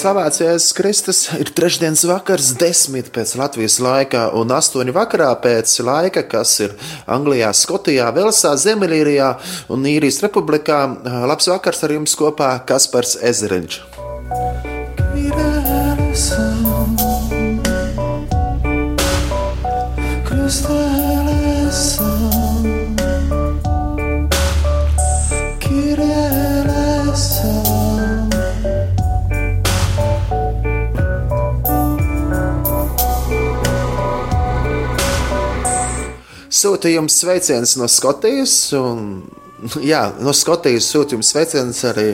Slavēts Jēzus Kristus, ir trešdienas vakars, desmit pēc Latvijas laika un astoņi vakarā pēc laika, kas ir Anglijā, Skotijā, Velsā, Ziemeļīrijā un Īrijas republikā. Labs vakars ar jums kopā Kaspars Ezeriņš. Sūtījums sveiciens no Skotijas. Un, jā, no Skotijas sūtījums sveiciens arī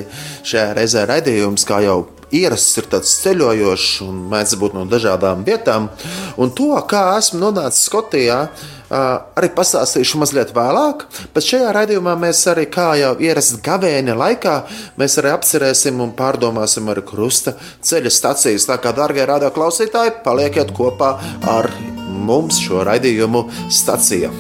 šajā reizē raidījums, kā jau ierasts, ir tāds ceļojošs un mēdz būt no dažādām vietām. Un to, kā esmu nonācis Skotijā, arī pastāstīšu mazliet vēlāk. Bet šajā raidījumā mēs arī, kā jau ierasts gavēņa laikā, mēs arī apcerēsim un pārdomāsim arī krusta ceļa stacijas. Tā kā, darbie radio klausītāji, palieciet kopā ar mums šo raidījumu stacija.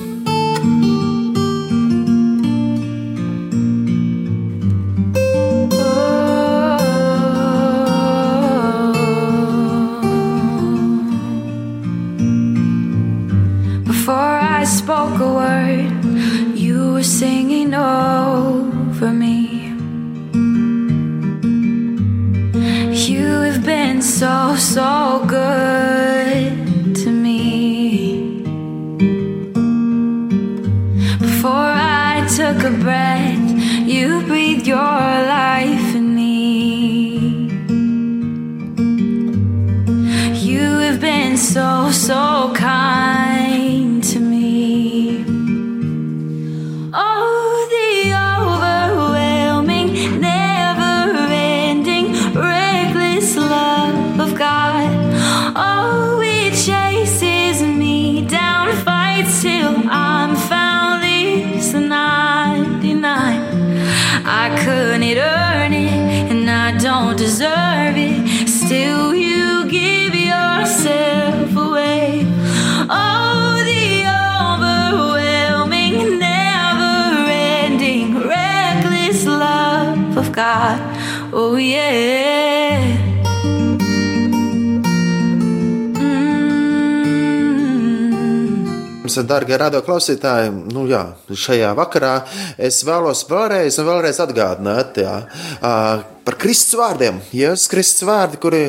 Darbie radioklausītāji, nu jā, šajā vakarā es vēlos vēlreiz vēlreiz atgādināt jā, par Kristus vārdiem. Jēzus Kristus vārdi, kuri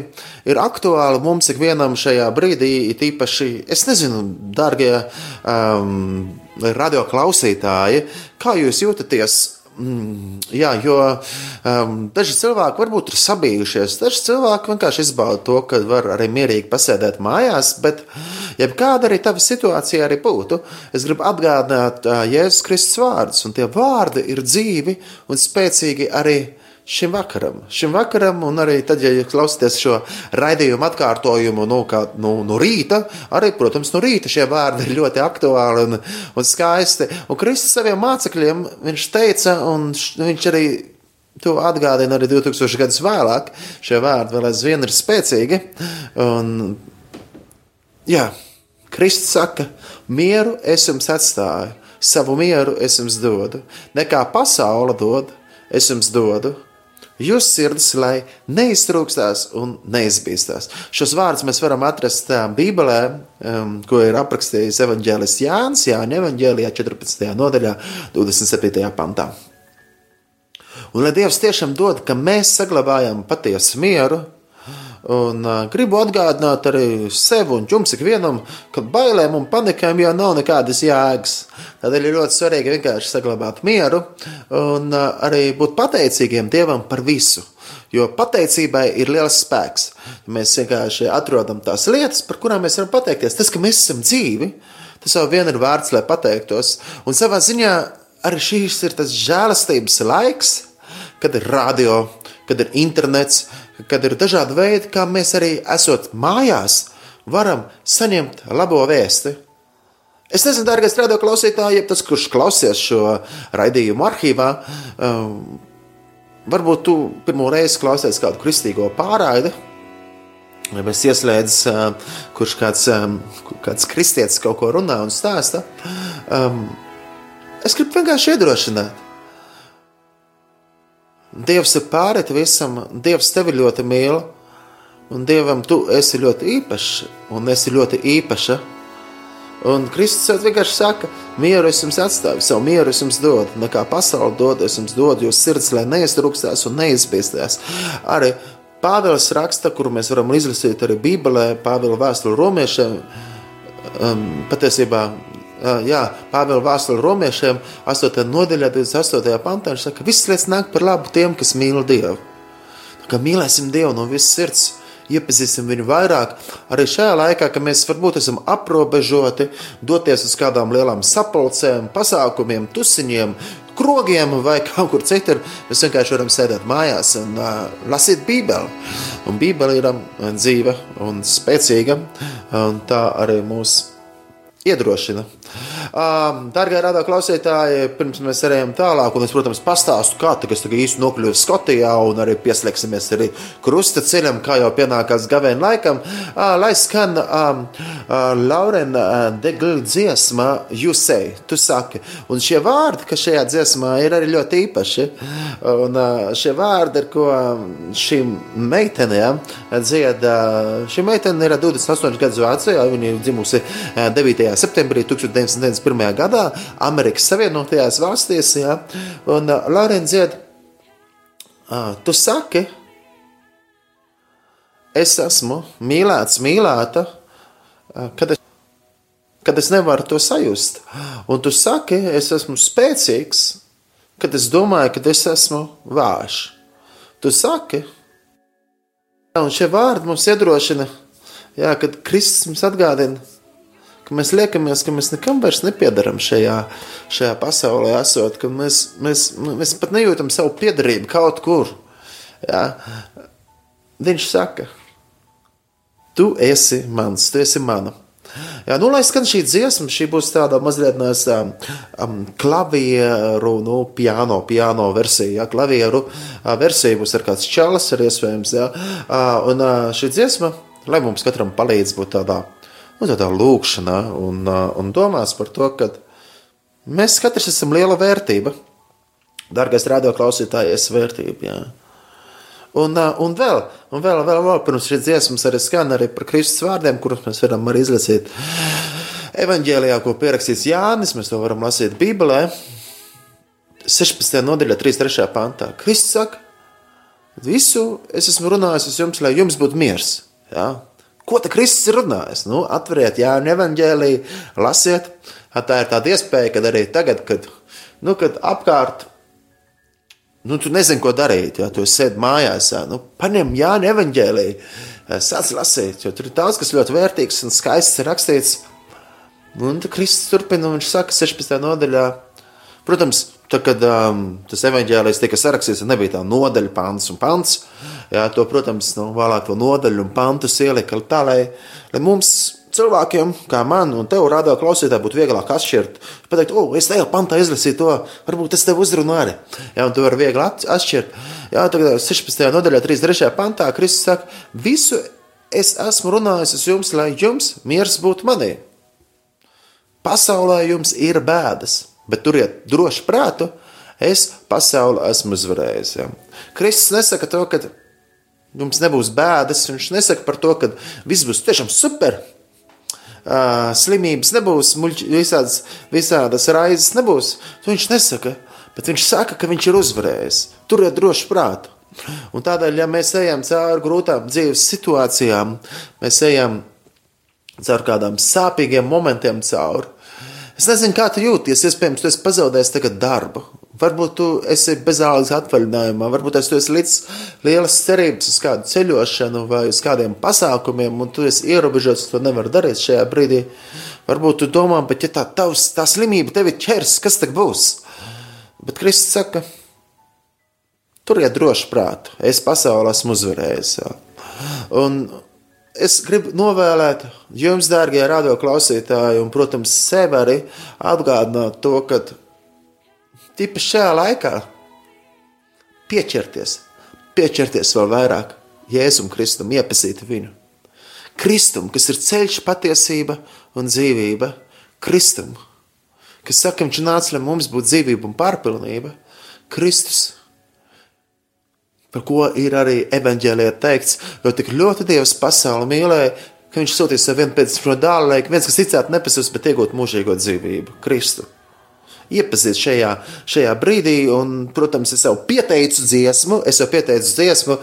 ir aktuāli mums ikvienam šajā brīdī, it īpaši, es nezinu, darbie um, radioklausītāji, kā jūs jūtaties Mm, jā, jo um, daži cilvēki varbūt ir sabijušies, daži cilvēki vienkārši izbauda to, ka var arī mierīgi pasēdēt mājās, bet jebkāda arī tava situācija arī būtu, es gribu atgādināt uh, Jēzus Kristus vārdus, un tie vārdi ir dzīvi un spēcīgi arī šim vakaram. Šim vakaram, un arī tad, ja klausāties šo raidījumu atkārtojumu no, kā, no, no rīta, arī, protams, no rīta šie vārdi ir ļoti aktuāli un, un skaisti. Un Kristus saviem mācekļiem viņš teica, un viņš arī to atgādina arī 2000 gadus vēlāk, šie vārdi vēl aizvien ir spēcīgi. Un, jā, Kristus saka, mieru es jums atstāju, savu mieru es jums dodu, nekā pasaule dod, es jums dodu. Jūsu sirdis, lai neiztrūkstās un neizbīstās. Šos vārdus mēs varam atrast Bībelē, um, ko ir aprakstījis evanģēlists Jānis, Jāņa evanģēlijā 14. nodaļā, 27. pantā. Un lai Dievs tiešām dod, ka mēs saglabājam patiesu mieru, Un uh, gribu atgādināt arī sev un jums ikvienam, ka bailēm un panikām jau nav nekādas jēgas. Tādēļ ir ļoti svarīgi vienkārši saglabāt mieru un uh, arī būt pateicīgiem Dievam par visu. Jo pateicībai ir liels spēks. Mēs vienkārši atrodam tās lietas, par kurām mēs varam pateikties. Tas, ka mēs esam dzīvi, tas jau vien ir vērts, lai pateiktos. Un savā ziņā arī šīs ir tas žēlastības laiks, kad ir radio, kad ir internets, kad ir dažādi veidi, kā mēs arī esot mājās, varam saņemt labo vēsti. Es nezinu, dārgais radio klausītāji, ja tas, kurš klausies šo raidījumu arhīvā, um, varbūt tu pirmo reizi klausies kādu kristīgo pārraidi, vai es ieslēdzu, uh, kurš kāds, um, kāds kristietis kaut ko runā un stāsta. Um, es gribu vienkārši iedrošināt. Dievs ir pārēt visam, Dievs tevi ļoti mīl. un Dievam tu esi ļoti īpašs, un esi ļoti īpaša. Un Kristus vienkārši saka, mieru es jums atstāju, savu mieru es jums dodu, nekā pasauli dod, es jums dodu, jo sirds, lai neiztrukstās un neizbiestās. Arī Pāvils raksta, kuru mēs varam izlasīt arī Bībelē, Pāvila vēstuli romiešiem, um, patiesībā, jā, Pāvila vēstuli romiešiem, 8. nodaļā, 28. pantā, viņš saka, viss lietas nāk par labu tiem, kas mīl Dievu. Tā kā mīlēsim Dievu no visas sirds, iepazīsim viņu vairāk. Arī šajā laikā, kad mēs varbūt esam aprobežoti, doties uz kādām lielām sapulcēm, pasākumiem, tusiņiem, krogiem vai kaut kur citur, mēs vienkārši varam sēdēt mājās un uh, lasīt Bībeli. Un Bībele ir um, dzīva un spēcīga, un tā arī mūs iedrošina. Darbie radio klausītāji, pirms mēs ejam tālāk, un es, protams, pastāstu, kā es īsti nokļuvu Skotijā, un arī pieslēgsimies arī krusta ceļam, kā jau pienākās gavēņa laikam, lai skan Laurena Degla dziesma, You Say, tu saki. Un šie vārdi, kas šajā dziesmā ir arī ļoti īpaši, un šie vārdi ir, ko šīm meitenēm dzied, šī meitene ir 28 gadus veca, viņa ir dzimusi 9. septembrī 1990. 91. gadā Amerikas Savienotajās valstīs. Ja, un uh, Lorence dzied, uh, tu saki, es esmu mīlēts, mīlēta, uh, kad es, kad es nevaru to sajust. Un tu saki, es esmu spēcīgs, kad es domāju, ka es esmu vājš. Tu saki, un šie vārdi mums iedrošina, jā, kad Kristus mums atgādina, ka mēs liekamies, ka mēs nekam vairs nepiedaram šajā, šajā pasaulē, esot, ka mēs, mēs, mēs pat nejūtam savu piedarību kaut kur. Jā. Viņš saka, tu esi mans, tu esi mana. Jā, nu, lai skan šī dziesma, šī būs tāda mazliet nes, um, klavieru, nu, piano, piano versija. Jā, klavieru uh, versija būs ar kāds čalis, ir iespējams. Jā, uh, un uh, šī dziesma, lai mums katram palīdz būt tādā nu, tādā lūkšanā un, un domās par to, ka mēs katrs esam liela vērtība. Dargais radio klausītāji, es vērtību. Jā. Un, un vēl, un vēl, vēl, vēl pirms šīs dziesmas arī skan arī par Kristus vārdiem, kurus mēs varam arī izlasīt evanģēlijā, ko pierakstīts Jānis. Mēs to varam lasīt Bībelē. 16. nodaļā, 3.3. pantā. Kristus saka, visu es esmu runājis uz jums, lai jums būtu miers. Ja? Ko te Kristus ir runājis? Nu, atveriet Jāņa evanģēlīju, lasiet. Tā ir tāda iespēja, kad arī tagad, kad, nu, kad apkārt, nu, tu nezini, ko darīt, ja tu sēdi mājās, ja, nu, paņem Jāņa evanģēlīju, sāc lasīt, jo tur ir daudz, kas ļoti vērtīgs un skaists rakstīts. Un tad Kristus turpina, un viņš saka 16. nodaļā, protams, tad, kad um, tas evanģēlījis tika sarakstīts, nebija tā nodaļa, pants un pants. Jā, to, protams, nu, vēlāk to nodaļu un pantus ielika tā, lai, lai mums cilvēkiem, kā man un tev, rādā klausītāji, būtu vieglāk atšķirt. Pateikt, o, es tajā pantā izlasīju to, varbūt tas tev uzrunā arī. Jā, un tu vari viegli atšķirt. Jā, tagad 16. nodaļā, 33. pantā, Kristus saka, visu es esmu runājis uz jums, lai jums miers būtu manī. Pasaulē jums ir bēdas, bet turiet droši prātu, es pasauli esmu uzvarējis. Ja. Kristus nesaka to, ka jums nebūs bēdas. Viņš nesaka par to, ka viss būs tiešām super. Uh, slimības nebūs, muļķi, visādas, visādas raizes nebūs. To viņš nesaka, bet viņš saka, ka viņš ir uzvarējis. Turiet droši prātu. Un tādēļ, ja mēs ejam cauri grūtām dzīves situācijām, mēs ejam cauri kādām sāpīgiem momentiem cauri. Es nezinu, kā tu jūties. Iespējams, tu esi pazaudējis tagad darbu, Varbūt tu esi bezalgas atvaļinājumā, varbūt tu esi līdz lielas cerības uz kādu ceļošanu vai uz kādiem pasākumiem, un tu esi ierobežots, to nevar darīt šajā brīdī. Varbūt tu domā, bet ja tā, tavs, tā slimība tevi ķers, kas tad būs? Bet Kristus saka, turiet droši prātu, es pasaulē esmu uzvarējis. Un es gribu novēlēt jums, dārgie radio klausītāji, un, protams, sev arī atgādināt to, ka Tīpaši šajā laikā pieķerties, pieķerties vēl vairāk Jēzum Kristum, iepazīt viņu. Kristum, kas ir ceļš, patiesība un dzīvība, Kristum, kas saka, viņš nāca, lai mums būtu dzīvība un pārpilnība, Kristus. Par ko ir arī evanģēlijā teikts, jo tik ļoti Dievs pasauli mīlēja, ka viņš sūtīja savu vienu pēc no dāla, lai viens, kas ticētu, nepasūs, bet iegūtu mūžīgo dzīvību, Kristu. Iepazīt šajā, šajā brīdī, un, protams, es jau pieteicu dziesmu, es jau pieteicu dziesmu,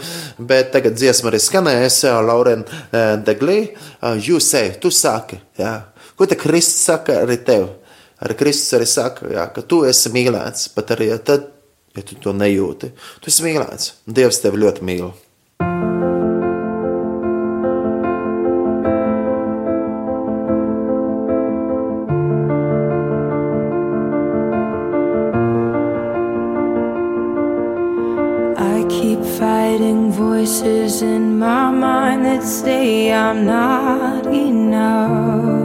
bet tagad dziesma arī skanēs, Lauren Deglī, jūs ej, tu saki, jā. Ko te Kristus saka arī tev? Arī Kristus arī saka, jā, ka tu esi mīlēts, pat arī tad, ja tu to nejūti. Tu esi mīlēts, Dievs tevi ļoti mīl. voices in my mind that say I'm not enough.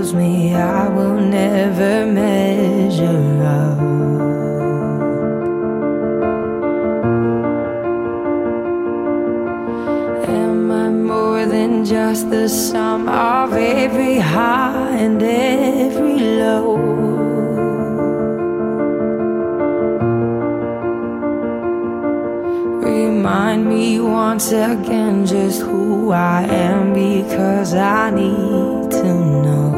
Tells me I will never measure up. Am I more than just the sum of every high and every low? Remind me once again just who I am because I need to know.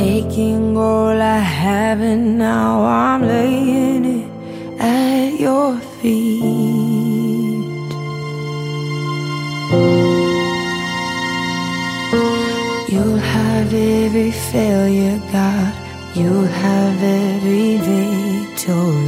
Taking all I have and now I'm laying it at your feet. You'll have every failure, God. You'll have every victory.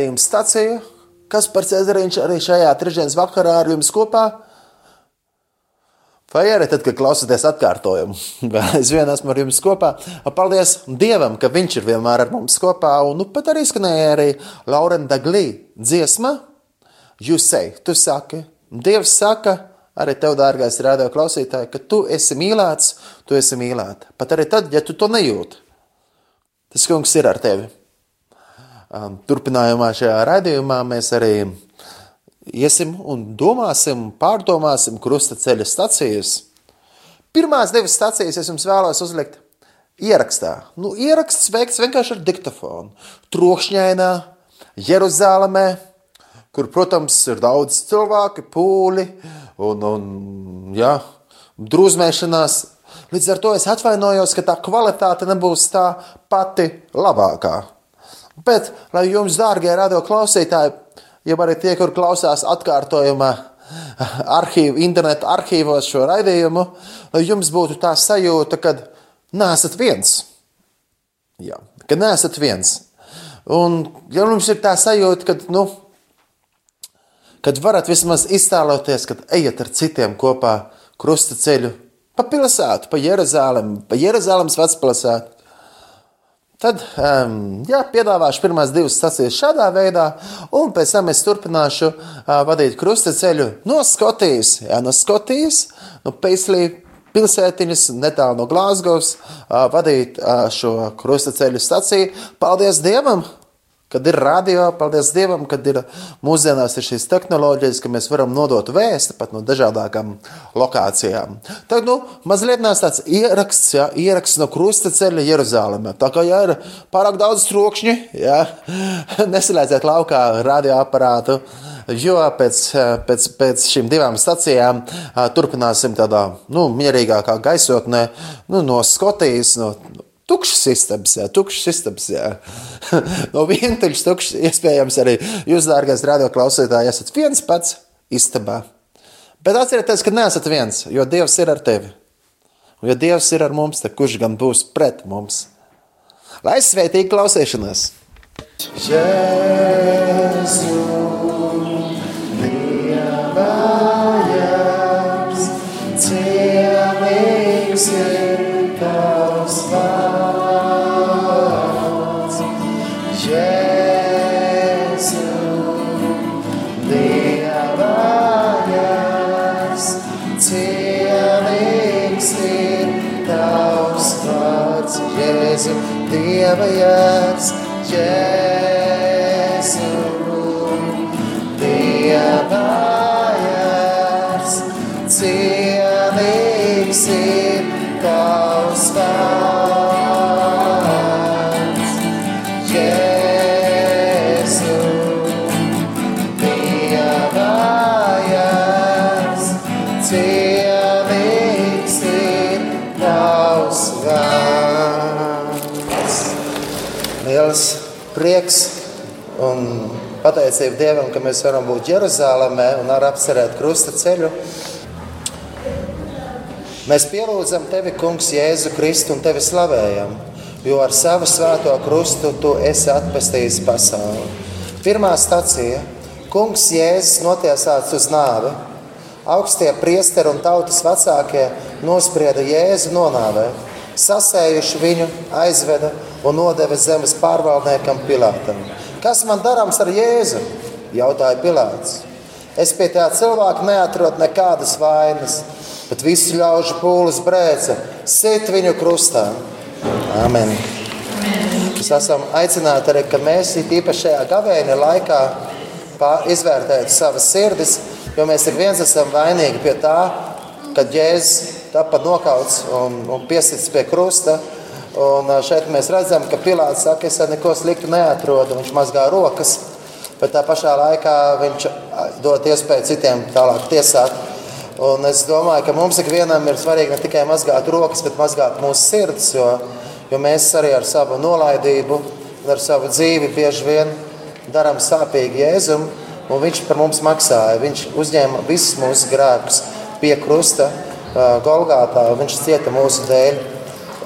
Raidījums stācija kas par Cezariņš arī šajā trešdienas vakarā ar jums kopā. Vai arī tad, kad klausāties atkārtojumu, vēl aizvien esmu ar jums kopā. Paldies Dievam, ka Viņš ir vienmēr ar mums kopā. Un nu, pat arī skanēja arī Laurenta Glī dziesma. Jūs say, tu saki, Dievs saka, arī tev, dārgais radio klausītāj, ka tu esi mīlēts, tu esi mīlēta. Pat arī tad, ja tu to nejūti. Tas kungs ir ar tevi. Turpinājumā šajā raidījumā mēs arī iesim un domāsim, pārdomāsim krusta ceļa stacijas. Pirmās divas stacijas es jums vēlos uzlikt ierakstā. Nu, ieraksts veikts vienkārši ar diktafonu. Trokšņainā, Jeruzalemē, kur, protams, ir daudz cilvēku, pūļi un, un jā, drūzmēšanās. Līdz ar to es atvainojos, ka tā kvalitāte nebūs tā pati labākā. Bet, lai jums, dārgie radio klausītāji, jau arī tie, kur klausās atkārtojumā, arhīvu, internetu arhīvos šo raidījumu, lai jums būtu tā sajūta, ka nesat viens. Jā, ka nesat viens. Un, ja jums ir tā sajūta, ka, nu, kad varat vismaz iztēloties, kad ejat ar citiem kopā krusta ceļu pa pilsētu, pa Jeruzalem, pa Jeruzalemes vecpilsētu, Tad um, jā, piedāvāšu pirmās divas stācijas šādā veidā, un pēc tam es turpināšu uh, vadīt krustaceļu no Skotijas, jā, no Skotijas, no Paislī pilsētiņas, netālu no Glāzgovas, uh, vadīt uh, šo krustaceļu staciju. Paldies Dievam! Kad ir radio, paldies Dievam, kad ir mūsdienās ir šīs tehnoloģijas, ka mēs varam nodot vēstu pat no dažādākām lokācijām. Tad, nu, mazliet tāds ieraksts, jā, ieraksts no krusta ceļa Jeruzalemē. Tā kā, ja ir pārāk daudz trokšņi, jā, nesalēdziet laukā radioaparātu, jo pēc, pēc, pēc šīm divām stacijām turpināsim tādā, nu, mierīgākā gaisotnē, nu, no Skotijas, no Tukšs istabs, jā, tukšs istabs. Jā. no vientuļš, tukšs, iespējams, arī jūs, dārgais radioklausītāji, esat viens pats istabā. Bet atcerieties, ka neesat viens, jo Dievs ir ar tevi. Un, ja Dievs ir ar mums, tad kurš gan būs pret mums? Lai sveitīgi klausīšanās! Jēzu, Dieva Dieva jērs, prieks un pateicība Dievam, ka mēs varam būt Jeruzalemē un arī apcerēt krusta ceļu. Mēs pielūdzam Tevi, Kungs, Jēzu Kristu un Tevi slavējam, jo ar savu svēto krustu Tu esi atpestījis pasauli. Pirmā stacija - Kungs Jēzus notiesāts uz nāvi. Augstie priesteri un tautas vecākie nosprieda Jēzu nonāvēt. Sasējuši viņu, aizveda un nodeva zemes pārvaldniekam Pilātam. Kas man darāms ar Jēzu? jautāja Pilāts. Es pie tā cilvēka neatrodu nekādas vainas, bet visu ļaužu pūles brēca, sit viņu krustā. Amen. Mēs esam aicināti arī, ka mēs īpaši šajā gavēņa laikā izvērtētu savas sirdis, jo mēs ik viens esam vainīgi pie tā, kad Jēzus tāpat nokauts un, un piesits pie krusta. Un šeit mēs redzam, ka Pilārs saka, es neko sliktu neatrodu, viņš mazgā rokas, bet tā pašā laikā viņš dod iespēju citiem tālāk tiesāt. Un es domāju, ka mums ikvienam ir svarīgi ne tikai mazgāt rokas, bet mazgāt mūsu sirdis, jo, jo mēs arī ar savu nolaidību un ar savu dzīvi bieži vien darām sāpīgi Jēzum, un viņš par mums maksāja. Viņš uzņēma visus mūsu grēkus pie krusta Golgātā, un viņš cieta mūsu dēļ.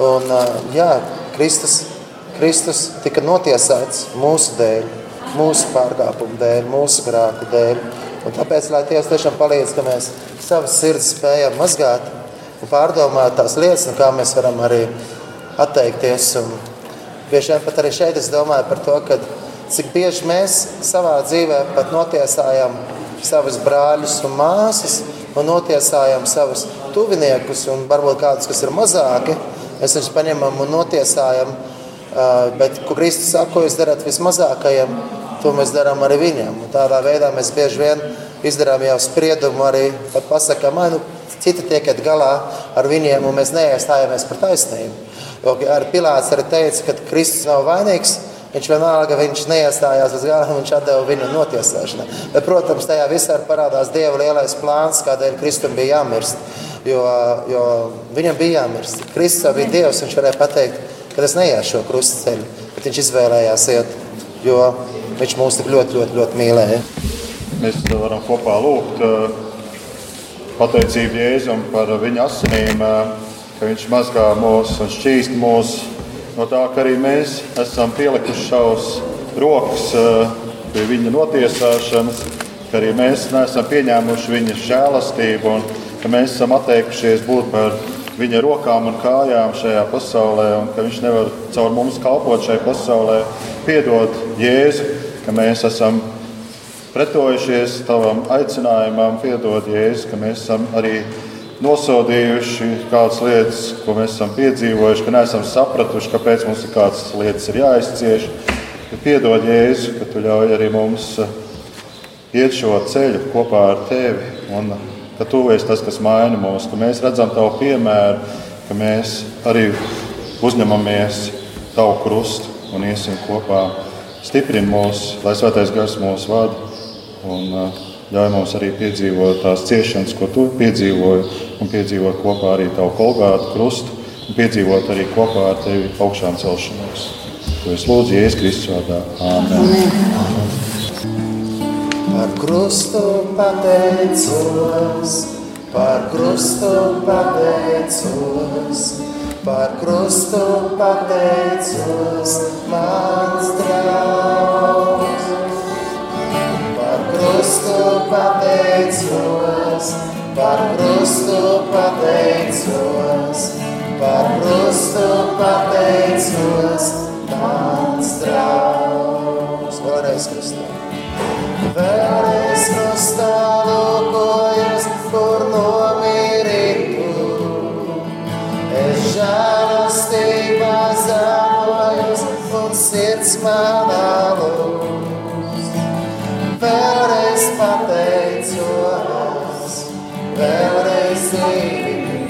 Un, jā, Kristus, Kristus tika notiesāts mūsu dēļ. mūsu pārkāpumu dēļ, mūsu grāku dēļ. Un tāpēc, lai Dievs tiešām palīdz, ka mēs savas sirds spējam mazgāt un pārdomāt tās lietas, no kā mēs varam arī atteikties. Un bieži vien pat arī šeit es domāju par to, ka cik bieži mēs savā dzīvē pat notiesājam savus brāļus un māsas, un notiesājam savus tuviniekus, un varbūt kādus, kas ir mazāki. Mēs viņus paņemam un notiesājam, bet, ko Kristus saka, ko jūs darat vismazākajiem, to mēs darām arī viņam. Un tādā veidā mēs bieži vien izdarām jau spriedumu, arī pasakām, nu, citi tiekat galā ar viņiem, un mēs neiestājamies par taisnību. Jo ar Pilāts arī teica, ka Kristus nav vainīgs, Viņš vienalga viņš neiestājās uz gala, viņš deva viņu notiesāšanai. Bet, protams, tajā visā parādās Dieva lielais plāns, kādēļ Kristum bija jāmirst. Jo, jo viņam bija jāmirst. Kristus bija Dievs, viņš varēja pateikt, ka es neiešu šo krustaceļu, bet viņš izvēlējās iet, jo viņš mūs tik ļoti, ļoti, ļoti mīlēja. Mēs varam kopā lūgt eh, pateicību Jēzum par viņa asinīm, eh, ka viņš mazgā mūs un šķīst mūsu no tā, ka arī mēs esam pielikuši savus rokas eh, pie viņa notiesāšanas, ka arī mēs neesam pieņēmuši viņa žēlastību un ka mēs esam atteikušies būt par viņa rokām un kājām šajā pasaulē, un ka viņš nevar caur mums kalpot šajā pasaulē. Piedod Jēzu, ka mēs esam pretojušies tavam aicinājumam, piedod Jēzu, ka mēs esam arī nosodījuši kādas lietas, ko mēs esam piedzīvojuši, ka neesam sapratuši, kāpēc mums ir kādas lietas ir jāizcieš. Piedod, Jēzu, ka tu ļauj arī mums iet šo ceļu kopā ar tevi. Un ka tu esi tas, kas maina mūs, ka mēs redzam tavu piemēru, ka mēs arī uzņemamies tavu krustu un iesim kopā. Stiprini mūs, lai svētais gars mūs vada. Un, uh, ļauj mums arī piedzīvot tās ciešanas, ko tu piedzīvoji, un piedzīvot kopā arī tavu kolgātu krustu, un piedzīvot arī kopā ar tevi augšām celšanos. To es lūdzu Jēzus Kristus vārdā. Āmen. Āmen. Par krustu pateicos, par krustu pateicos, par krustu pateicos, mans draugs krustu pateicos, par krustu pateicos, par krustu pateicos, mans draugs. Vēlreiz krustā. Vēlreiz krustā lūkojos, kur nomirītu. Es žēlastībā zemojos un sirds manā lūk vēlreiz pateicos, vēlreiz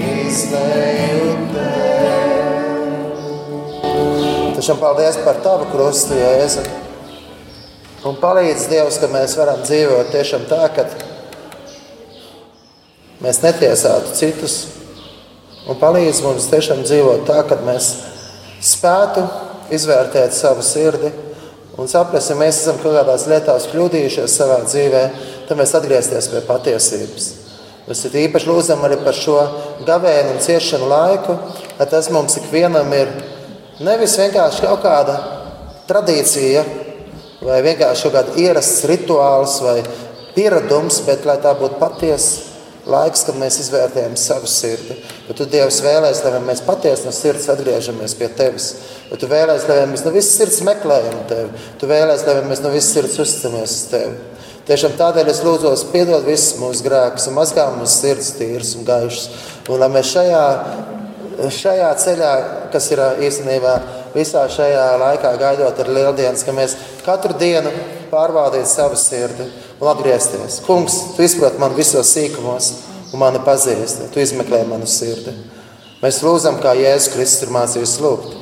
izvēju tevi. Tačam paldies par tavu krustu, Jēzu. Un palīdz Dievs, ka mēs varam dzīvot tiešām tā, ka mēs netiesātu citus. Un palīdz mums tiešām dzīvot tā, ka mēs spētu izvērtēt savu sirdi un saprast, ja mēs esam kaut kādās lietās kļūdījušies savā dzīvē, tad mēs atgriezties pie patiesības. Mēs īpaši lūdzam arī par šo gavēnu un ciešanu laiku, lai tas mums ikvienam ir nevis vienkārši kaut kāda tradīcija vai vienkārši kaut kāda ierasts rituāls vai pieredums, bet lai tā būtu patiesa laiks, kad mēs izvērtējam savu sirdi. Bet tu Dievs vēlēs, lai mēs patiesi no sirds atgriežamies pie Tevis. Bet tu vēlēs, lai mēs no visas sirds meklējam Tevi. Tu vēlēs, lai mēs no visas sirds uzticamies uz Tevi. Tiešām tādēļ es lūdzu, piedod visus mūsu grēkus mazgā mūsu sirds tīras un gaišas. Un lai mēs šajā, šajā ceļā, kas ir īstenībā visā šajā laikā gaidot ar lieldienas, ka mēs katru dienu pārbaudītu savu sirdi un atgriezties. Kungs, tu izproti man visos sīkumos, un mani pazīsti. Tu izmeklē manu sirdi. Mēs lūdzam, kā Jēzus Kristus ir mācījis lūgt.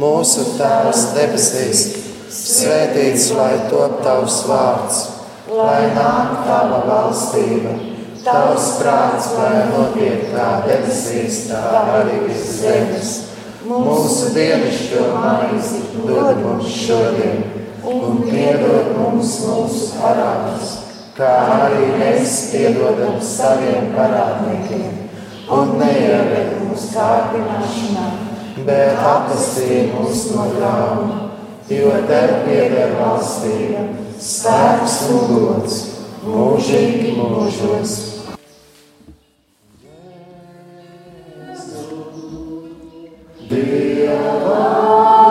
Mūsu Tēvs debesīs, svētīts lai top tavs vārds, lai nāk tava valstība, tavs prāts, lai notiek kā debesīs, tā arī viss zemes. Mūsu dienascho maizi dod mums šodien, un piedod mums mūsu parādus kā arī mēs piedodam saviem parādniekiem, un neieved mūsu kārdināšanā, bet atvestī mūs no ļauna, jo tev pieder valstība, spēks un gods mūžīgi mūžos. Cienīgs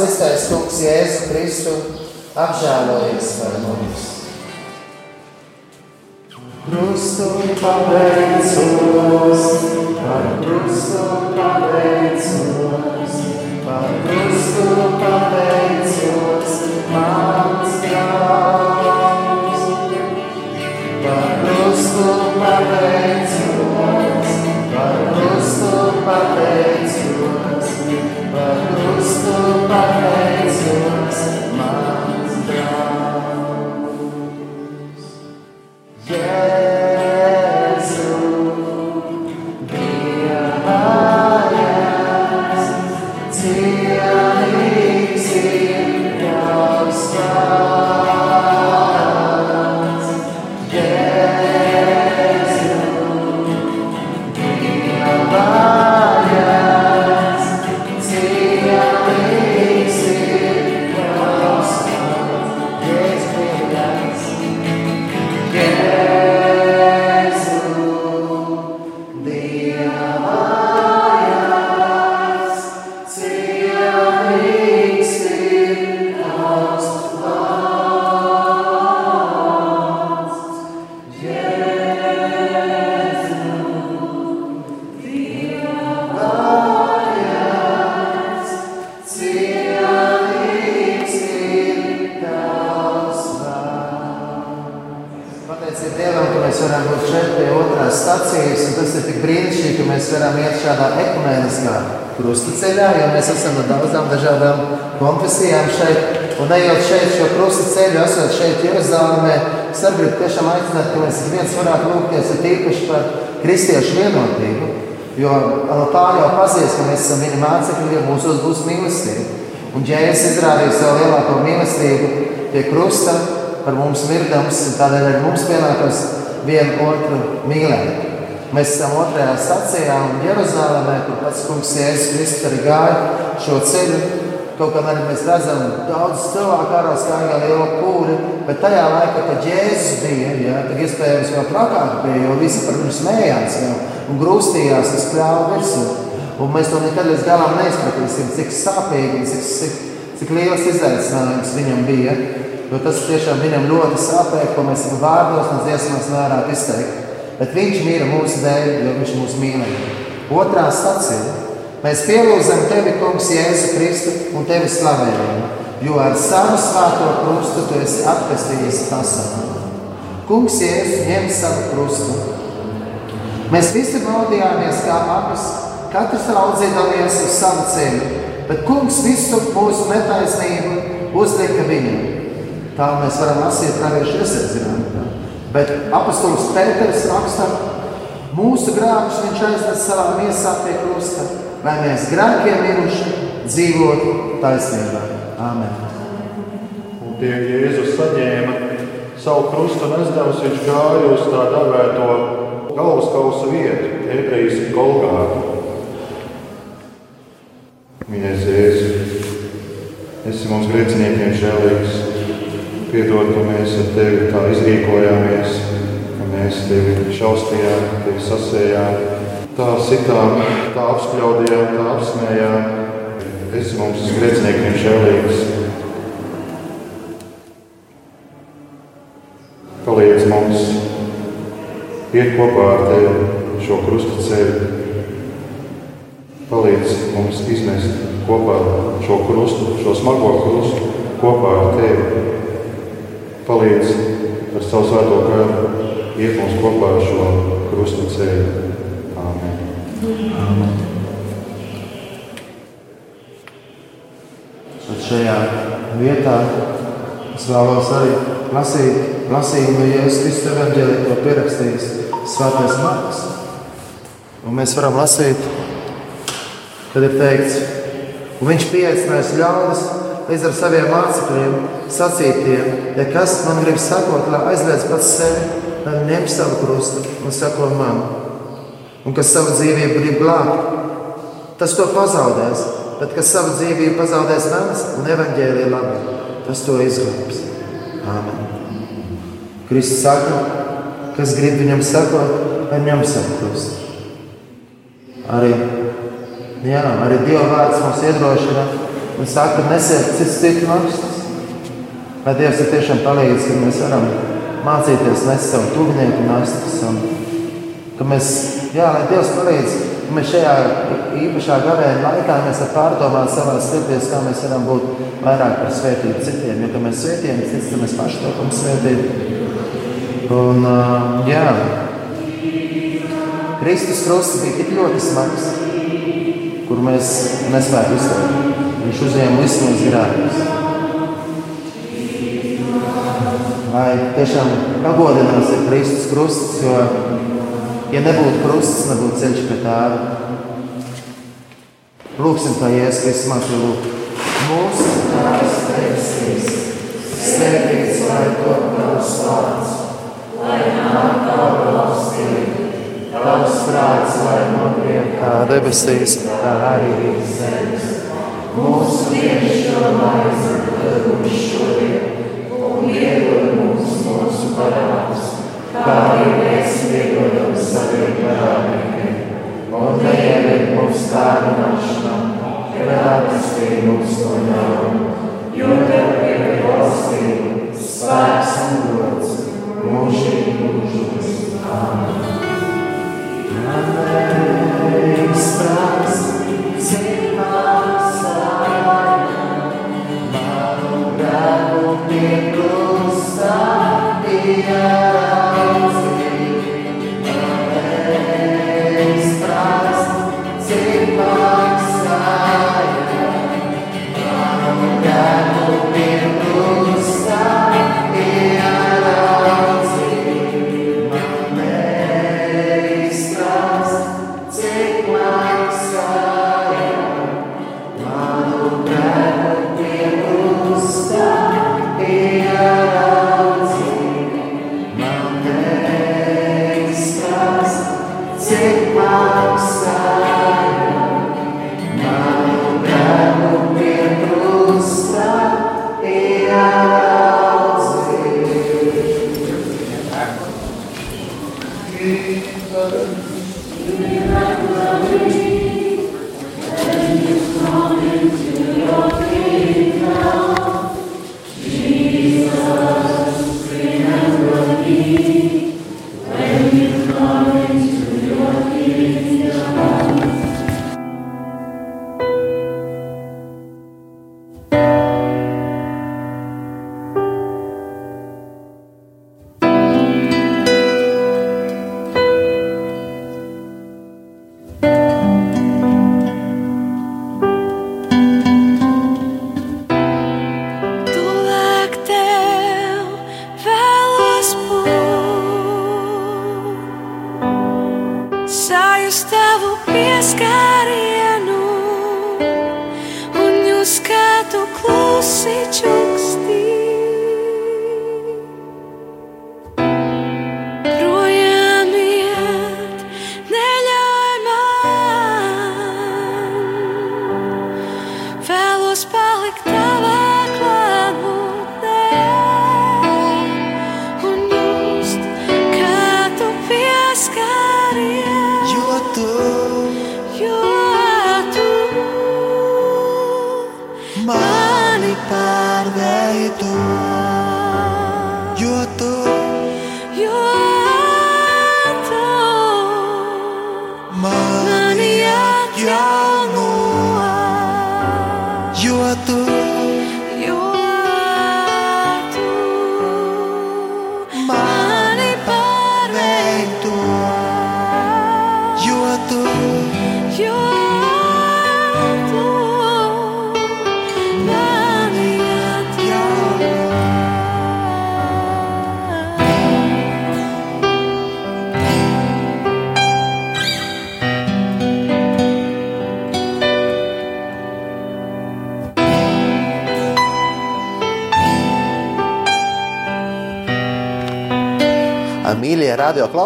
sestais kungs Jēzu Kristu apžēlojies par mums. Krustu pateicos, par krustu pateicos, par krustu pateicos, mans Dievs. Par krustu pateicos, ekumēniskā krustaceļā, jo mēs esam no daudzām dažādām konfesijām šeit. Un ejot šeit šo krustaceļu, esot šeit Jeruzalemē, es arī tiešām aicināt, ka mēs viens varētu lūgties tīpaši par kristiešu vienotību. Jo tā jau pazīst, ka mēs esam viņa mācekļi, jo mūsos būs mīlestība. Un Jēzus izrādīja savu lielāko mīlestību pie krusta, par mums mirdams, un tādēļ arī mums pienākas vienu otru mīlēt. Mēs esam otrajā stācijā un Jeruzalemē, kur pats kungs Jēzus Kristus arī gāja šo ceļu. Kaut kā arī mēs redzam, daudz cilvēku ārā skāja liela pūļa, bet tajā laikā, kad Jēzus bija, ja, tad iespējams vēl trakāk bija, jo visi par viņu smējās jau, un grūstījās, kas kļāva virsū. Un mēs to nekad līdz galam neizpratīsim, cik sāpīgi un cik, cik, cik liels izaicinājums viņam bija. Jo tas tiešām viņam ļoti sāpēja, ko mēs vārdos un dziesmās nevarētu izteikt. Bet viņš mīra mūsu dēļ, jo viņš mūs mīlēja. Otrā stacija. Mēs pielūdzam tevi, Kungs, Jēzu Kristu un tevi slavējam, jo ar savu svēto krustu tu esi atpestījis pasauli. Kungs, Jēzus, ņem savu krustu. Mēs visi baudījāmies kā abas, katrs raudzīdamies uz savu ceļu, bet Kungs visu mūsu netaisnību uzlika viņam. Tā mēs varam lasīt praviešu iesaistījumu. Bet apustulis Pēters raksta, mūsu grāmatus viņš aiznes savā miesā pie krusta, lai mēs grēkiem miruši dzīvotu taisnībā. Āmen. Un tie Jēzus saņēma savu krustu aizdevus, viņš gāja uz tā dēvēto galvaskausa vietu, ebrejiski Golgātu. Mīļais Jēzus, esi mums grēciniekiem žēlīgs. Piedod, ka mēs ar tevi tā izrīkojāmies, ka mēs tevi šausmījām, tevi sasējām, tā sitām, tā apspļaudījām, tā apsmējām. Esi mums grēciniekiem žēlīgs. Palīdz mums iet kopā ar tevi šo krusta ceļu. Palīdz mums iznest kopā šo krustu, šo smago krustu kopā ar Tevi. Palīdz ar savu svēto kāru iet mums kopā ar šo krusta ceļu. Āmen. Āmen. Un šajā vietā es vēlos arī lasīt lasījumu, ja Jēzus Kristus evanģēlī to pierakstījis Svētais Marks. Un mēs varam lasīt, kad ir teikts, un viņš pieaicinājis ļaudis līdz ar saviem mācekļiem, sacītiem, ja kas man grib sakot, lai aizliedz pats sevi, lai ņem savu krustu un sako man. Un kas savu dzīvību grib glābt, tas to pazaudēs, bet kas savu dzīvību pazaudēs manas un evaņģēlīja labi, tas to izglābs. Āmen. Kristus saka, kas grib viņam sakot, lai ņem savu krustu. Arī, jā, arī Dieva vārds mums iedrošina un saka, nesiet cits citu nastas. Lai Dievs ir tiešām palīdz, ka mēs varam mācīties nest savu tuvinieku nastas. Un, ka mēs, jā, lai Dievs palīdz, ka mēs šajā īpašā gavēņa laikā mēs varam pārdomāt savā sirdīs, kā mēs varam būt vairāk par svētību citiem. Jo, kad mēs svētījam cits, tad mēs paši topam svētību. Un, jā, Kristus krusts bija tik ļoti smags, kur mēs nespējam izturēt. Viņš uzņēma visus mūsu grēkus. Lai tiešām pagodinās ir Kristus krusts, jo, ja nebūtu krusts, nebūtu ceļš pie tāda. Lūksim tā Jēzus Kristus mācību lūk. Mūsu tās tevis, svētīts lai to tavs vārds lai nāk tava valstība, tavs prāts, lai notiek kā debesīs, tā arī zemes. Mūsu dienascho maizi dod mums šodien, un iedod mums mūsu parādus, kā arī mēs iedodam saviem parādniekiem. Un neieved mums kārdināšanā, bet atpestī mums no ļauna, jo tev ir valstība, spēks un gods mūžīgi mūžos. Amen. Amen. Sprāks, cik maksāja, grēku pieklustā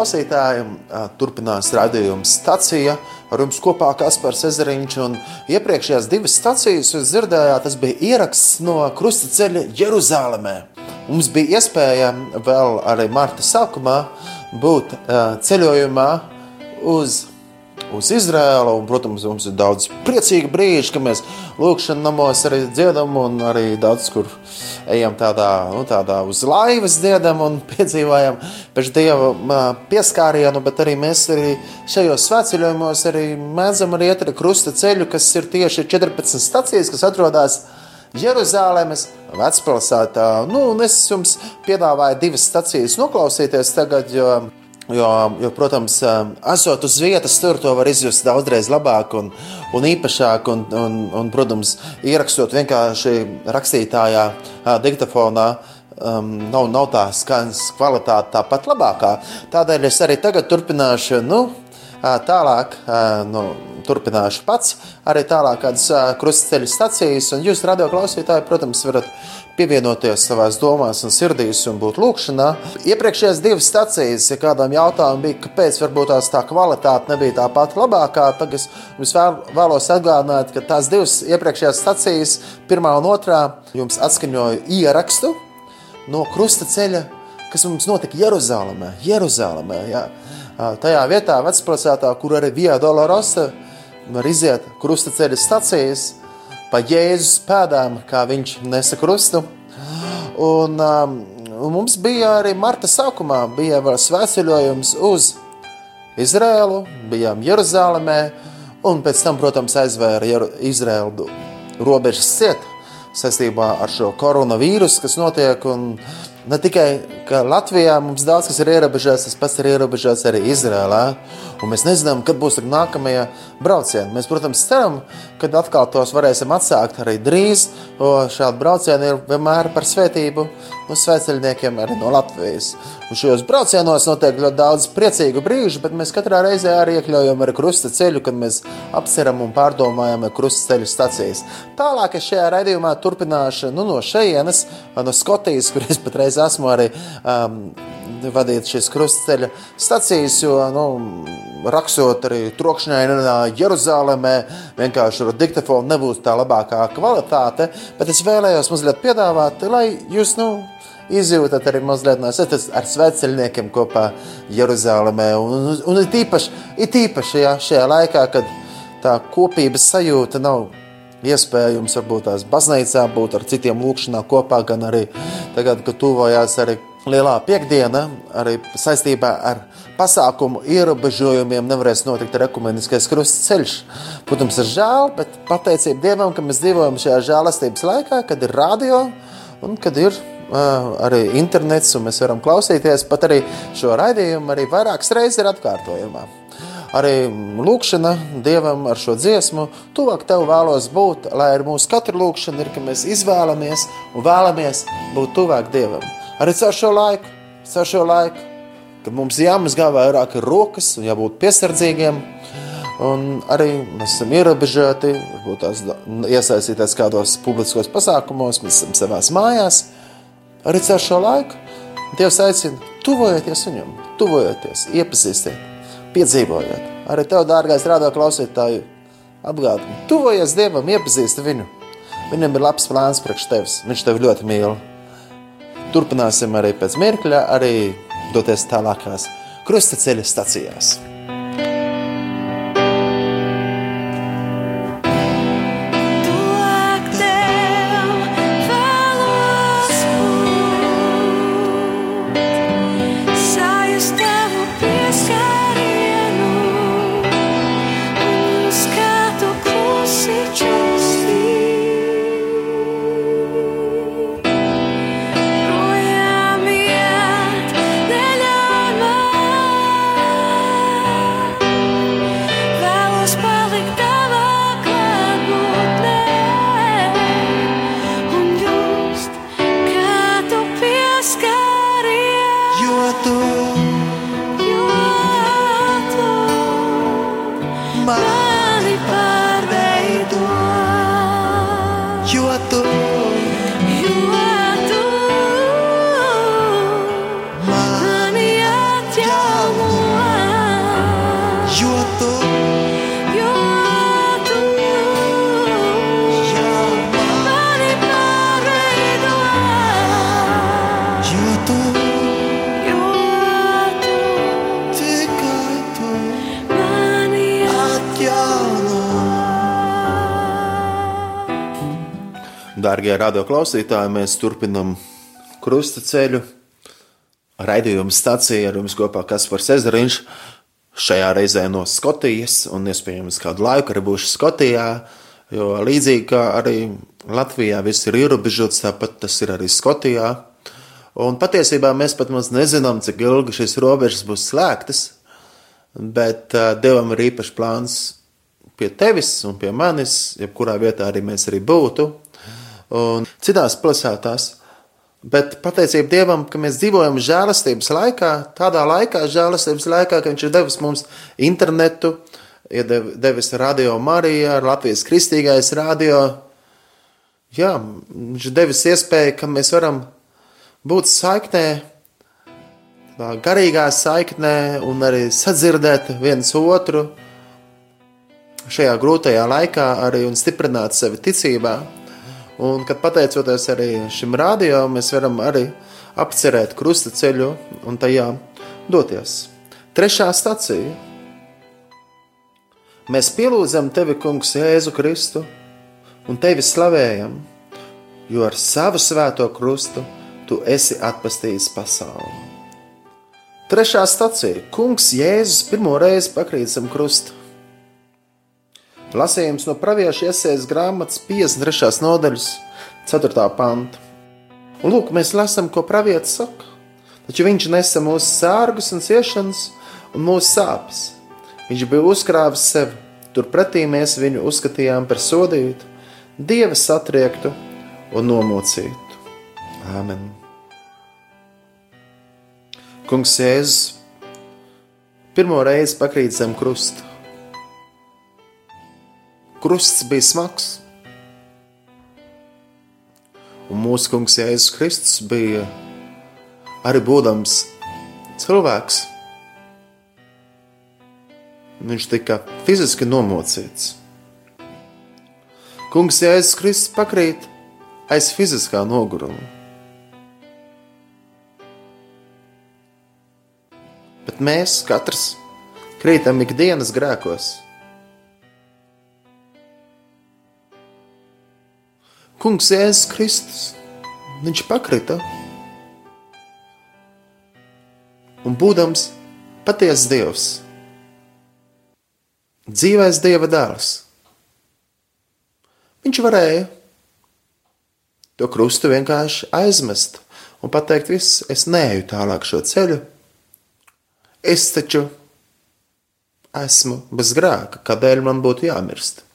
klausītāji, turpinās raidījuma stacija. Ar jums kopā Kaspars Ezeriņš un iepriekšējās divas stacijas jūs dzirdējāt, tas bija ieraksts no krusta ceļa Jeruzālēmē. Mums bija iespēja vēl arī marta sākumā būt ceļojumā uz uz Izrēlu. Un, protams, mums ir daudz priecīgu brīžu, kad mēs lūkšanā namos arī dziedam, un arī daudz kur ejam tādā, nu, tādā uz laivas dziedam un piedzīvojam pēc dieva pieskārienu, bet arī mēs arī šajos svētceļojumos arī mēdzam arī iet ar krusta ceļu, kas ir tieši 14 stacijas, kas atrodas Jeruzalemes vecpilsētā. Nu, es jums piedāvāju divas stacijas noklausīties tagad, jo Jo, jo, protams, esot uz vietas, tur to var izjust daudzreiz labāk un, un īpašāk. Un, un, un, protams, ierakstot vienkārši rakstītājā, diktafonā, um, nav, nav tā skaņas kvalitāte tāpat labākā. Tādēļ es arī tagad turpināšu nu, tālāk. Nu, turpināšu pats arī tālāk kādas krustceļa stacijas, un jūs, radio klausītāji, protams, varat pievienoties savās domās un sirdīs un būt lūkšanā. Iepriekšējās divas stacijas, ja kādam jautājumam bija, kāpēc varbūt tās tā kvalitāte nebija tā pati labākā, tad es jums vēl, vēlos atgādināt, ka tās divas iepriekšējās stacijas, pirmā un otrā, jums atskaņoja ierakstu no krusta ceļa, kas mums notika Jeruzalemē. Jeruzalemē jā. Tajā vietā, vecpilsētā, kur arī Via Dolorosa var iziet krusta ceļa stacijas, pa Jēzus pēdām, kā viņš nesa krustu. Un, um, un mums bija arī marta sākumā bija svētceļojums uz Izrēlu, bijām Jeruzalemē, un pēc tam, protams, aizvēra Izrēlu robežas ciet saistībā ar šo koronavīrusu, kas notiek. Un, Ne tikai Latvijā mums daudz kas ir ierobežots, tas pats ir ierobežots arī Izrēlā. Mēs nezinām, kad būs nākamie braucieni. Mēs, protams, ceram, ka atkal tos varēsim atsākt arī drīz. Šādi braucieni ir vienmēr par svētību no svētceļniekiem arī no Latvijas. Un šajos braucienos notiek ļoti daudz priecīgu brīžu, bet mēs katrā reizē arī iekļaujam arī krusta ceļu, kad mēs apceram un pārdomājam krusta ceļu stacijas. Tālāk es šajā raidījumā turpināšu nu, no šejienes, no Skotijas, kur es patreiz esmu arī um, vadīt šīs krustceļa stacijas, jo nu, rakstot arī trokšņainā Jeruzalemē, vienkārši ar diktafonu nebūs tā labākā kvalitāte, bet es vēlējos mazliet piedāvāt, lai jūs, nu, izjūtat arī mazliet no sevis ar sveceļniekiem kopā Jeruzalemē. Un, un, un it īpaši, it īpaši jā, šajā laikā, kad tā kopības sajūta nav iespējams, varbūt tās baznīcā būt ar citiem lūkšanā kopā, gan arī tagad, kad tuvojās arī lielā piekdiena, arī saistībā ar pasākumu ierobežojumiem nevarēs notikt ekumeniskais krustceļš. Protams, ir žēl, bet pateicība Dievam, ka mēs dzīvojam šajā žēlastības laikā, kad ir radio un kad ir arī internets, un mēs varam klausīties pat arī šo raidījumu arī vairākas reizes ir atkārtojumā. Arī lūkšana Dievam ar šo dziesmu, tuvāk tev vēlos būt, lai ar mūsu katru lūkšanu ir, ka mēs izvēlamies un vēlamies būt tuvāk Dievam. Arī caur šo laiku, caur šo laiku, kad mums jāmazgā vairāk rokas un jābūt piesardzīgiem, Un arī mēs esam ierobežoti, varbūt tās iesaistīties kādos publiskos pasākumos, mēs esam savās mājās. Arī caur šo laiku Dievs aicina, tuvojieties viņam, tuvojieties, iepazīstiet, piedzīvojiet. Arī tev, dārgais rādā klausītāju, apgādini, tuvojies Dievam, iepazīsti viņu. Viņam ir labs plāns priekš tevis, viņš tevi ļoti mīl. Turpināsim arī pēc mirkļa, arī doties tālākās krustaceļa stacijās. Dārgie radioklausītāji, mēs turpinam krusta ceļu. Raidījuma stācija ar jums kopā Kaspars Ezeriņš. Šajā reizē no Skotijas, un iespējams kādu laiku arī būšu Skotijā, jo līdzīgi kā arī Latvijā viss ir ierobežots, tāpat tas ir arī Skotijā. Un patiesībā mēs pat maz nezinām, cik ilgi šīs robežas būs slēgtas, bet uh, Dievam ir īpašs plāns pie tevis un pie manis, jebkurā vietā arī mēs arī būtu, un citās pilsētās. Bet pateicība Dievam, ka mēs dzīvojam žēlastības laikā, tādā laikā, žēlastības laikā, ka Viņš ir devis mums internetu, ir devis radio Mariju, Latvijas kristīgais radio. Jā, Viņš ir devis iespēju, ka mēs varam būt saiknē, garīgā saiknē un arī sadzirdēt viens otru šajā grūtajā laikā arī un stiprināt sevi ticībā. Un, kad pateicoties arī šim rādījumam, mēs varam arī apcerēt krusta ceļu un tajā doties. Trešā stacija. Mēs pielūdzam tevi, Kungs, Jēzu Kristu, un tevi slavējam, jo ar savu svēto krustu tu esi atpestījis pasauli. Trešā stacija. Kungs Jēzus pirmo reizi pakrīt zem krusta. Lasījums no pravieša iesaistas grāmatas 53. nodaļas, 4. panta. Un lūk, mēs lasām, ko pravietis saka. Taču viņš nesa mūsu sārgus un ciešanas un mūsu sāpes. Viņš bija uzkrāvis sevi, turpretī mēs viņu uzskatījām par sodītu, dieva satriektu un nomocītu. Āmen! Kungs Jēzus pirmo reizi pakrīt zem krusta krusts bija smags. Un mūsu kungs Jēzus Kristus bija arī būdams cilvēks. Viņš tika fiziski nomocīts. Kungs Jēzus Kristus pakrīt aiz fiziskā noguruma. Bet mēs katrs krītam ikdienas grēkos. Kungs Jēzus Kristus, viņš pakrita. Un būdams patiesa Dievs, dzīvais Dieva dēls, viņš varēja to krustu vienkārši aizmest un pateikt, viss, es neeju tālāk šo ceļu. Es taču esmu bez grēka, kādēļ man būtu jāmirst.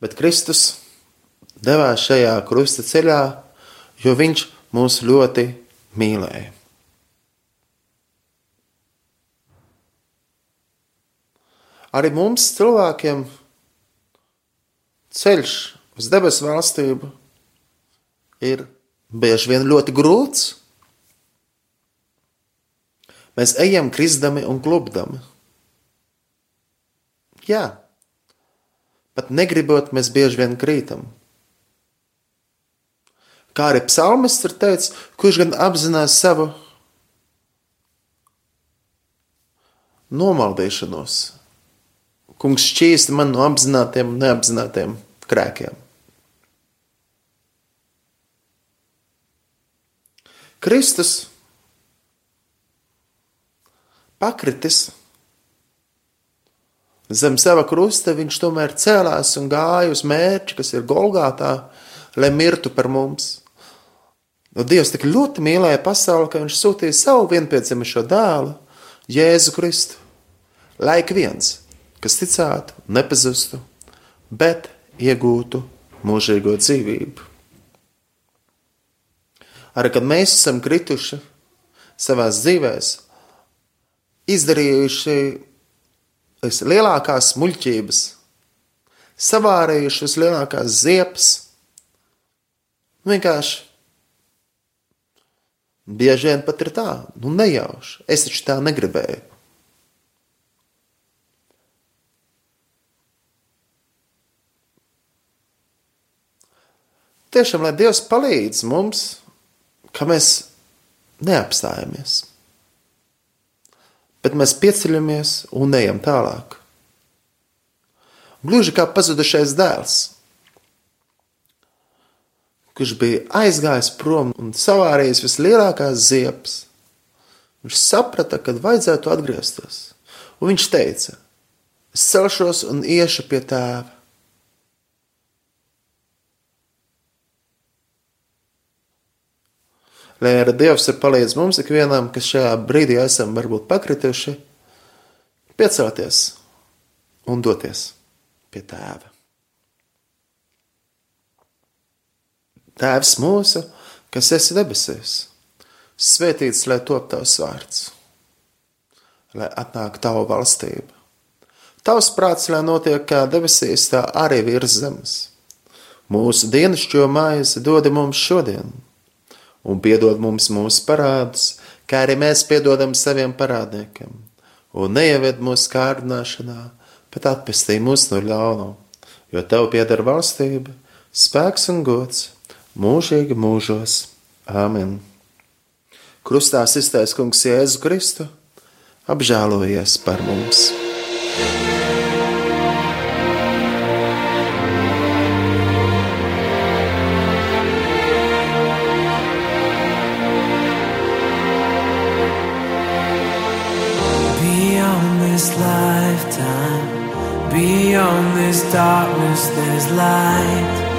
Bet Kristus devās šajā krusta ceļā, jo viņš mūs ļoti mīlēja. Arī mums, cilvēkiem, ceļš uz debesu valstību ir bieži vien ļoti grūts. Mēs ejam kristami un klubdami. Jā, pat negribot, mēs bieži vien krītam. Kā arī psalmists ir teicis, kurš gan apzinās savu nomaldīšanos. Kungs šķīsta man no apzinātiem un neapzinātiem krēkiem. Kristus pakritis zem sava krusta, viņš tomēr cēlās un gāja uz mērķi, kas ir Golgātā, lai mirtu par mums. Nu, Dievs tik ļoti mīlēja pasauli, ka viņš sūtīja savu vienpiedzimušo dēlu, Jēzu Kristu, lai ik viens, kas ticētu, nepazustu, bet iegūtu mūžīgo dzīvību. Arī kad mēs esam krituši savā dzīvēm, izdarījuši vislielākās muļķības, savārējuši vislielākās ziepes, vienkārši Bieži vien pat ir tā, nu nejauši. Es taču tā negribēju. Tiešām, lai Dievs palīdz mums, ka mēs neapstājamies, bet mēs pieceļamies un ejam tālāk. Gluži kā pazudušais dēls. Kurš bija aizgājis prom un savārījis vislielākās ziepes. Viņš saprata, ka vajadzētu atgriezties, un viņš teica: Es celšos un iešu pie tēva. Lai arī Dievs ir palīdzis mums ikvienam, kas šajā brīdī esam varbūt pakrituši, piecelties un doties pie tēva. Tēvs mūsu, kas esi debesīs, svētīts lai top tavs vārds, lai atnāk tava valstība. Tavs prāts, lai notiek kā debesīs, tā arī virs zemes. Mūsu dienascho maizi dod mums šodien un piedod mums mūsu parādus, kā arī mēs piedodam saviem parādniekiem, un neieved mūsu kārdināšanā, bet atpestī mūs no ļauna, jo tev pieder valstība, spēks un gods mūžīgi mūžos. Āmen! Krustā iztaisa kungs Jēzu Kristu, apžēlojies par mums! Beyond this darkness, there's light.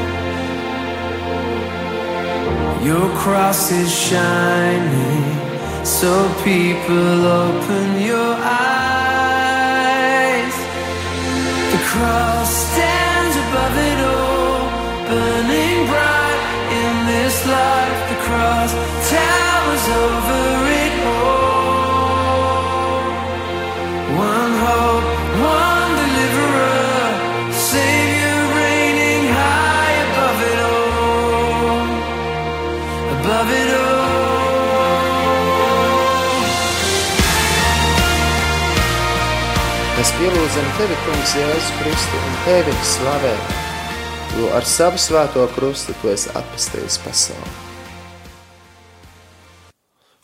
Your cross is shining, so people open your eyes. The cross stands above it all, burning bright in this life. The cross towers over Mēs pielūdzam tevi, Kungs, Jēzu Kristu un tevi slavējam, jo ar savu svēto krustu tu esi atpestījis pasauli.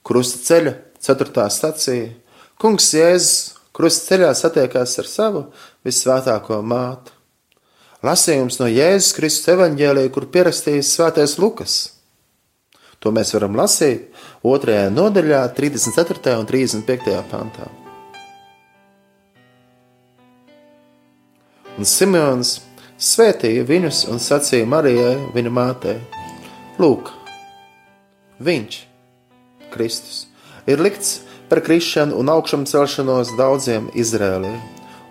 Krusta ceļa, 4. stacija. Kungs Jēzus krusta ceļā satiekās ar savu visvētāko māti. Lasījums no Jēzus Kristus evaņģēlīja, kur pierakstījis svētais Lukas. To mēs varam lasīt 2. nodaļā, 34. un 35. pantā. Un Simons svētīja viņus un sacīja Marijai, viņa mātei: Lūk, viņš, Kristus, ir likts par krišanu un augšām celšanos daudziem Izrēlī,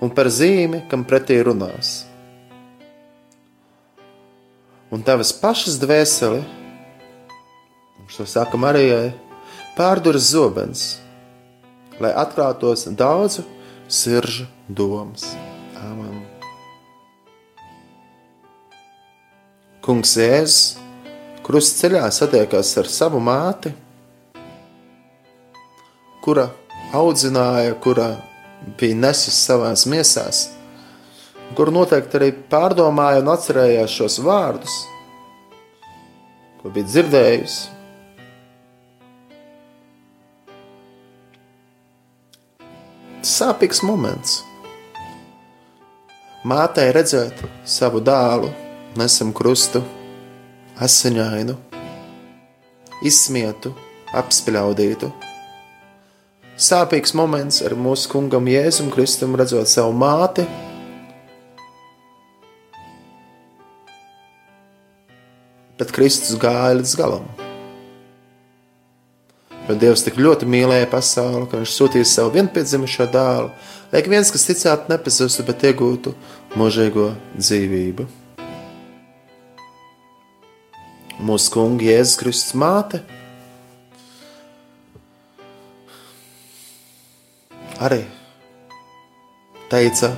un par zīmi, kam pretī runās. Un tavas pašas dvēseli, viņš to saka Marijai, pārduras zobens, lai atklātos daudzu siržu domas. Āmen! Kungs Jēzus krustceļā satiekās ar savu māti, kura audzināja, kura bija nesis savās miesās, kur noteikti arī pārdomāja un atcerējās šos vārdus, ko bija dzirdējusi. Sāpīgs moments. Mātei redzēt savu dēlu, nesam krustu, asiņainu, izsmietu, apspļaudītu. Sāpīgs moments ar mūsu kungam Jēzum Kristum redzot savu māti. Bet Kristus gāja līdz galam. Jo Dievs tik ļoti mīlēja pasauli, ka viņš sūtīja savu vienpiedzimušo dēlu, lai ik viens, kas ticētu, nepazustu, bet iegūtu mūžīgo dzīvību. Mūsu kunga Jēzus Kristus māte arī teica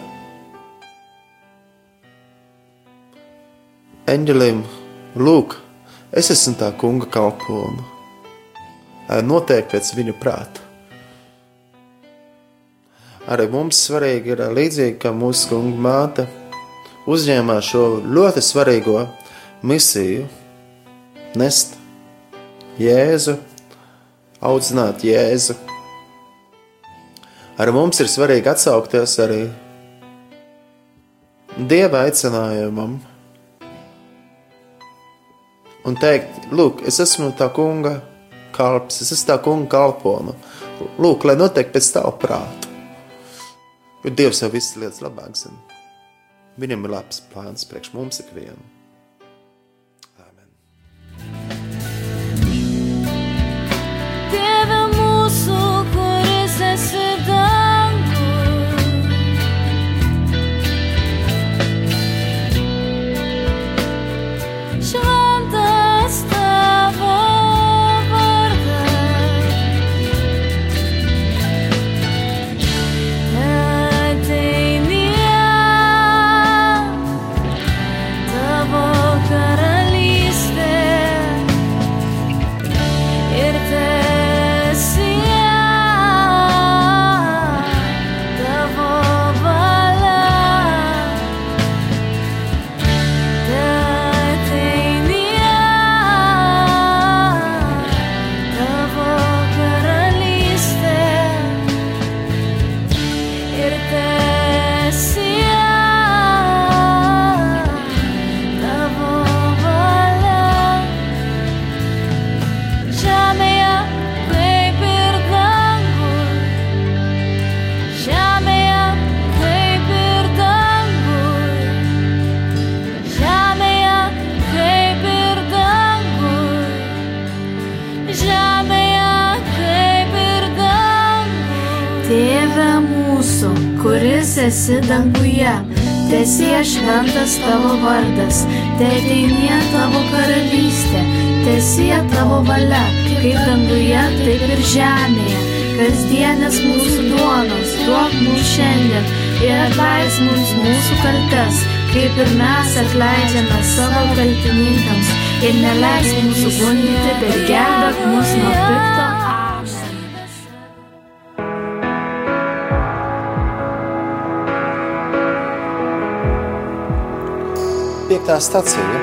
eņģelim, lūk, es esmu tā kunga kalpona, notiek pēc viņa prāta. Arī mums svarīgi ir līdzīgi, ka mūsu kunga māte uzņēmās šo ļoti svarīgo misiju nest Jēzu, audzināt Jēzu. Arī mums ir svarīgi atsaukties arī Dieva aicinājumam un teikt, lūk, es esmu tā kunga kalps, es esmu tā kunga kalpona. Lūk, lai notiek pēc tava prāta. Jo Dievs jau visas lietas labāk zina. Viņam ir labs plāns priekš mums ikvienam. Esi danguje, tesie šventas tavo vardas, te ateinie tavo karalystė, tesie tavo valia, kaip danguje, taip ir žemėje. Kasdienės mūsų duonos, duok mums šiandien ir atleis mums mūsų kaltes, kaip ir mes atleidžiame savo kaltininkams ir neleis mūsų gundyti, bet gelbėk mus nuo pikto. Piektā stacija.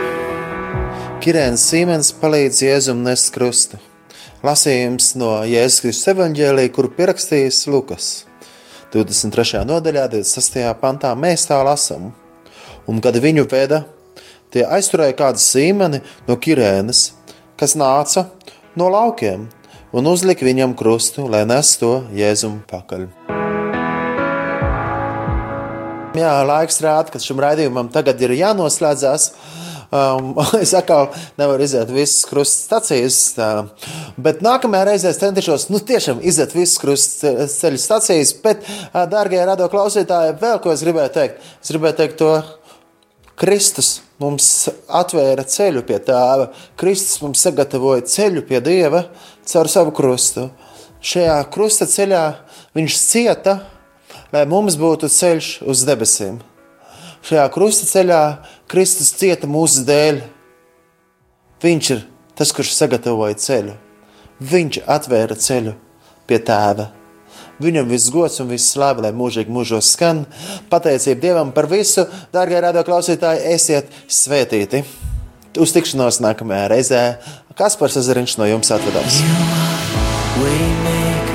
Kirēns Sīmens palīdz Jēzum nest krustu. Lasījums no Jēzus Kristus evaņģēlī, kuru pierakstījis Lukas. 23. nodaļā, 26. pantā mēs tā lasām. Un kad viņu veda, tie aizturēja kādu sīmeni no Kirēnas, kas nāca no laukiem, un uzlika viņam krustu, lai nestu to Jēzum pakaļ. Jā, laiks rāda, ka šim raidījumam tagad ir jānoslēdzas. Um, es atkal nevaru iziet visas krustacijas, tā, bet nākamajā reizē es centīšos nu, tiešām iziet visas krustceļu stacijas. Bet, ā, dārgie radio klausītāji, vēl ko es gribēju teikt? Es gribēju teikt to, Kristus mums atvēra ceļu pie tēva. Kristus mums sagatavoja ceļu pie dieva caur savu krustu. Šajā krusta ceļā viņš cieta, lai mums būtu ceļš uz debesīm. Šajā krusta ceļā Kristus cieta mūsu dēļ. Viņš ir tas, kurš sagatavoja ceļu. Viņš atvēra ceļu pie tēva. Viņam viss gods un viss slāpe, lai mūžīgi mūžos skan. Pateicība Dievam par visu, dārgie radio klausītāji, esiet svētīti. Uz tikšanos nākamajā reizē. Kaspars Ezeriņš no jums atvedās. Waymaker, miracle